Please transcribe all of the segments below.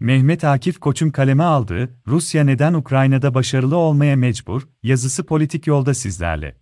Mehmet Akif Koç'un kaleme aldığı Rusya neden Ukrayna'da başarılı olmaya mecbur yazısı politik yolda sizlerle.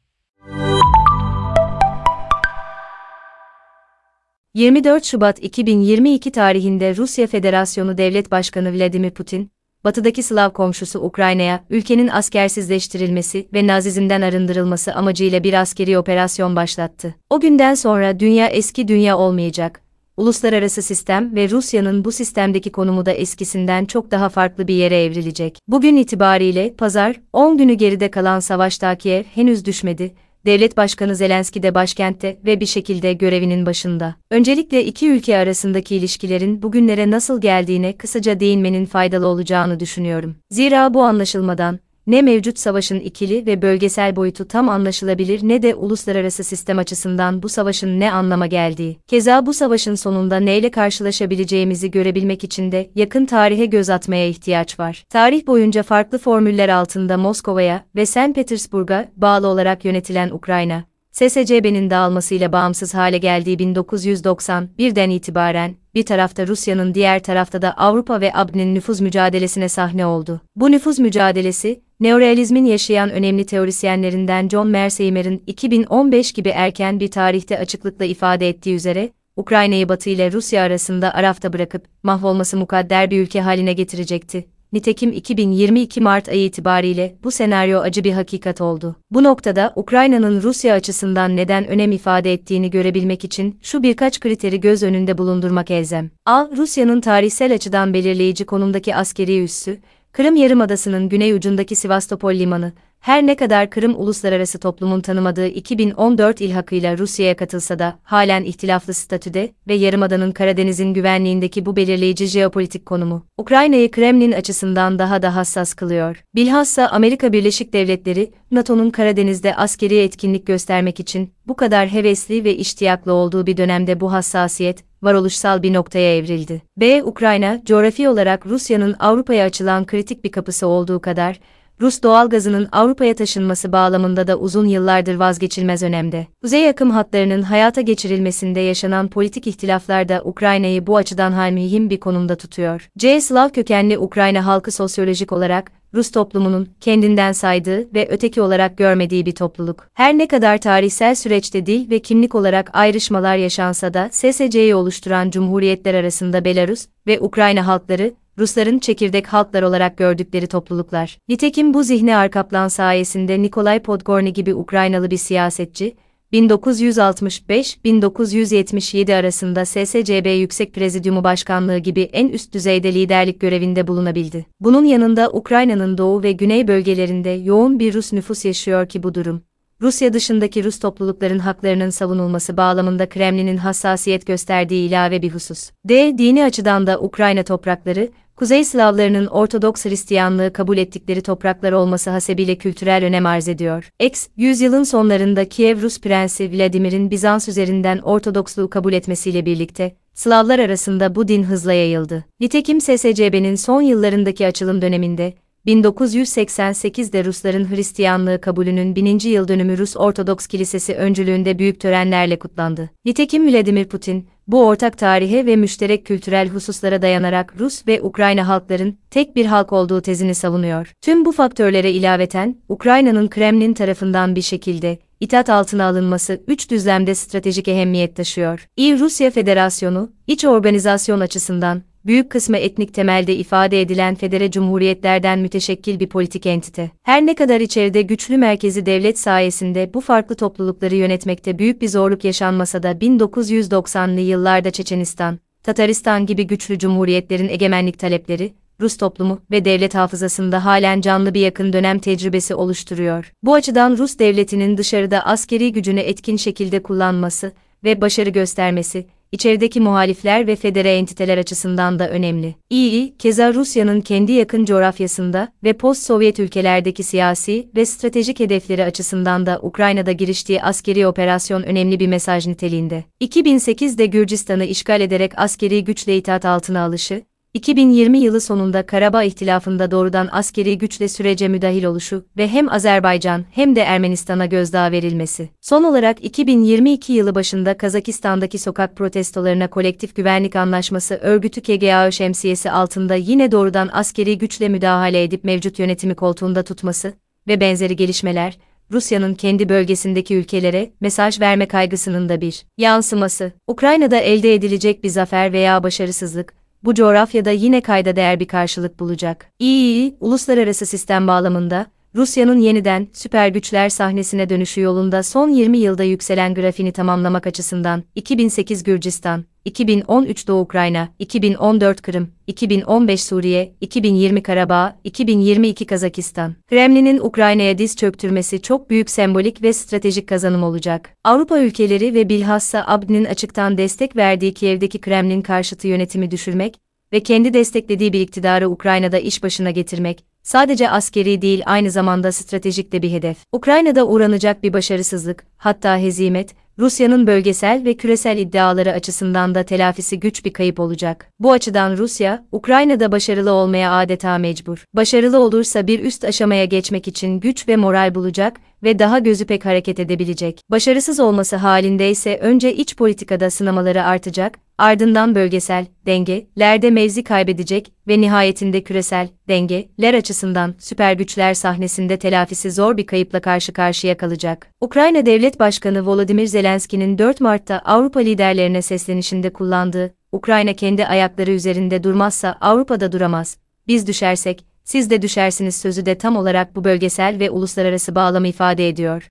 24 Şubat 2022 tarihinde Rusya Federasyonu Devlet Başkanı Vladimir Putin, batıdaki Slav komşusu Ukrayna'ya ülkenin askersizleştirilmesi ve Nazizmden arındırılması amacıyla bir askeri operasyon başlattı. O günden sonra dünya eski dünya olmayacak. Uluslararası sistem ve Rusya'nın bu sistemdeki konumu da eskisinden çok daha farklı bir yere evrilecek. Bugün itibariyle pazar 10 günü geride kalan savaşta Kiev henüz düşmedi Devlet Başkanı Zelenski de başkentte ve bir şekilde görevinin başında. Öncelikle iki ülke arasındaki ilişkilerin bugünlere nasıl geldiğine kısaca değinmenin faydalı olacağını düşünüyorum. Zira bu anlaşılmadan, ne mevcut savaşın ikili ve bölgesel boyutu tam anlaşılabilir ne de uluslararası sistem açısından bu savaşın ne anlama geldiği. Keza bu savaşın sonunda neyle karşılaşabileceğimizi görebilmek için de yakın tarihe göz atmaya ihtiyaç var. Tarih boyunca farklı formüller altında Moskova'ya ve St. Petersburg'a bağlı olarak yönetilen Ukrayna, SSCB'nin dağılmasıyla bağımsız hale geldiği 1991'den itibaren, bir tarafta Rusya'nın diğer tarafta da Avrupa ve ABD'nin nüfuz mücadelesine sahne oldu. Bu nüfuz mücadelesi, neorealizmin yaşayan önemli teorisyenlerinden John Mearsheimer'ın 2015 gibi erken bir tarihte açıklıkla ifade ettiği üzere, Ukrayna'yı Batı ile Rusya arasında arafta bırakıp mahvolması mukadder bir ülke haline getirecekti. Nitekim 2022 Mart ayı itibariyle bu senaryo acı bir hakikat oldu. Bu noktada Ukrayna'nın Rusya açısından neden önem ifade ettiğini görebilmek için şu birkaç kriteri göz önünde bulundurmak elzem. A. Rusya'nın tarihsel açıdan belirleyici konumdaki askeri üssü, Kırım Yarımadası'nın güney ucundaki Sivastopol limanı, her ne kadar Kırım uluslararası toplumun tanımadığı 2014 ilhakıyla Rusya'ya katılsa da halen ihtilaflı statüde ve Yarımada'nın Karadeniz'in güvenliğindeki bu belirleyici jeopolitik konumu, Ukrayna'yı Kremlin açısından daha da hassas kılıyor. Bilhassa Amerika Birleşik Devletleri, NATO'nun Karadeniz'de askeri etkinlik göstermek için bu kadar hevesli ve iştiyaklı olduğu bir dönemde bu hassasiyet, varoluşsal bir noktaya evrildi. B. Ukrayna, coğrafi olarak Rusya'nın Avrupa'ya açılan kritik bir kapısı olduğu kadar, Rus doğalgazının Avrupa'ya taşınması bağlamında da uzun yıllardır vazgeçilmez önemde. Kuzey akım hatlarının hayata geçirilmesinde yaşanan politik ihtilaflar da Ukrayna'yı bu açıdan halmihim bir konumda tutuyor. C. Slav kökenli Ukrayna halkı sosyolojik olarak, Rus toplumunun kendinden saydığı ve öteki olarak görmediği bir topluluk. Her ne kadar tarihsel süreçte dil ve kimlik olarak ayrışmalar yaşansa da SSC'yi oluşturan cumhuriyetler arasında Belarus ve Ukrayna halkları Rusların çekirdek halklar olarak gördükleri topluluklar. Nitekim bu zihni arkaplan sayesinde Nikolay Podgorny gibi Ukraynalı bir siyasetçi, 1965-1977 arasında SSCB Yüksek Prezidyumu Başkanlığı gibi en üst düzeyde liderlik görevinde bulunabildi. Bunun yanında Ukrayna'nın doğu ve güney bölgelerinde yoğun bir Rus nüfus yaşıyor ki bu durum, Rusya dışındaki Rus toplulukların haklarının savunulması bağlamında Kremlin'in hassasiyet gösterdiği ilave bir husus. D. Dini açıdan da Ukrayna toprakları, Kuzey Slavlarının Ortodoks Hristiyanlığı kabul ettikleri topraklar olması hasebiyle kültürel önem arz ediyor. X, yüzyılın sonlarında Kiev Rus Prensi Vladimir'in Bizans üzerinden Ortodoksluğu kabul etmesiyle birlikte, Slavlar arasında bu din hızla yayıldı. Nitekim SSCB'nin son yıllarındaki açılım döneminde, 1988'de Rusların Hristiyanlığı kabulünün 1000. yıl dönümü Rus Ortodoks Kilisesi öncülüğünde büyük törenlerle kutlandı. Nitekim Vladimir Putin, bu ortak tarihe ve müşterek kültürel hususlara dayanarak Rus ve Ukrayna halkların tek bir halk olduğu tezini savunuyor. Tüm bu faktörlere ilaveten, Ukrayna'nın Kremlin tarafından bir şekilde itaat altına alınması üç düzlemde stratejik ehemmiyet taşıyor. İyi Rusya Federasyonu, iç organizasyon açısından, büyük kısmı etnik temelde ifade edilen federe cumhuriyetlerden müteşekkil bir politik entite. Her ne kadar içeride güçlü merkezi devlet sayesinde bu farklı toplulukları yönetmekte büyük bir zorluk yaşanmasa da 1990'lı yıllarda Çeçenistan, Tataristan gibi güçlü cumhuriyetlerin egemenlik talepleri, Rus toplumu ve devlet hafızasında halen canlı bir yakın dönem tecrübesi oluşturuyor. Bu açıdan Rus devletinin dışarıda askeri gücünü etkin şekilde kullanması ve başarı göstermesi, içerideki muhalifler ve federe entiteler açısından da önemli. İyi, keza Rusya'nın kendi yakın coğrafyasında ve post-Sovyet ülkelerdeki siyasi ve stratejik hedefleri açısından da Ukrayna'da giriştiği askeri operasyon önemli bir mesaj niteliğinde. 2008'de Gürcistan'ı işgal ederek askeri güçle itaat altına alışı, 2020 yılı sonunda Karabağ ihtilafında doğrudan askeri güçle sürece müdahil oluşu ve hem Azerbaycan hem de Ermenistan'a gözdağı verilmesi. Son olarak 2022 yılı başında Kazakistan'daki sokak protestolarına kolektif güvenlik anlaşması örgütü KGAÖ şemsiyesi altında yine doğrudan askeri güçle müdahale edip mevcut yönetimi koltuğunda tutması ve benzeri gelişmeler, Rusya'nın kendi bölgesindeki ülkelere mesaj verme kaygısının da bir yansıması. Ukrayna'da elde edilecek bir zafer veya başarısızlık, bu coğrafyada yine kayda değer bir karşılık bulacak. İyi, uluslararası sistem bağlamında, Rusya'nın yeniden süper güçler sahnesine dönüşü yolunda son 20 yılda yükselen grafini tamamlamak açısından 2008 Gürcistan, 2013 Doğu Ukrayna, 2014 Kırım, 2015 Suriye, 2020 Karabağ, 2022 Kazakistan. Kremlin'in Ukrayna'ya diz çöktürmesi çok büyük sembolik ve stratejik kazanım olacak. Avrupa ülkeleri ve bilhassa ABD'nin açıktan destek verdiği Kiev'deki Kremlin karşıtı yönetimi düşürmek ve kendi desteklediği bir iktidarı Ukrayna'da iş başına getirmek, sadece askeri değil aynı zamanda stratejik de bir hedef. Ukrayna'da uğranacak bir başarısızlık, hatta hezimet, Rusya'nın bölgesel ve küresel iddiaları açısından da telafisi güç bir kayıp olacak. Bu açıdan Rusya, Ukrayna'da başarılı olmaya adeta mecbur. Başarılı olursa bir üst aşamaya geçmek için güç ve moral bulacak ve daha gözü pek hareket edebilecek. Başarısız olması halinde ise önce iç politikada sınamaları artacak, ardından bölgesel dengelerde mevzi kaybedecek ve nihayetinde küresel dengeler açısından süper güçler sahnesinde telafisi zor bir kayıpla karşı karşıya kalacak. Ukrayna Devlet Başkanı Volodymyr Zelenski'nin 4 Mart'ta Avrupa liderlerine seslenişinde kullandığı Ukrayna kendi ayakları üzerinde durmazsa Avrupa'da duramaz. Biz düşersek siz de düşersiniz sözü de tam olarak bu bölgesel ve uluslararası bağlamı ifade ediyor.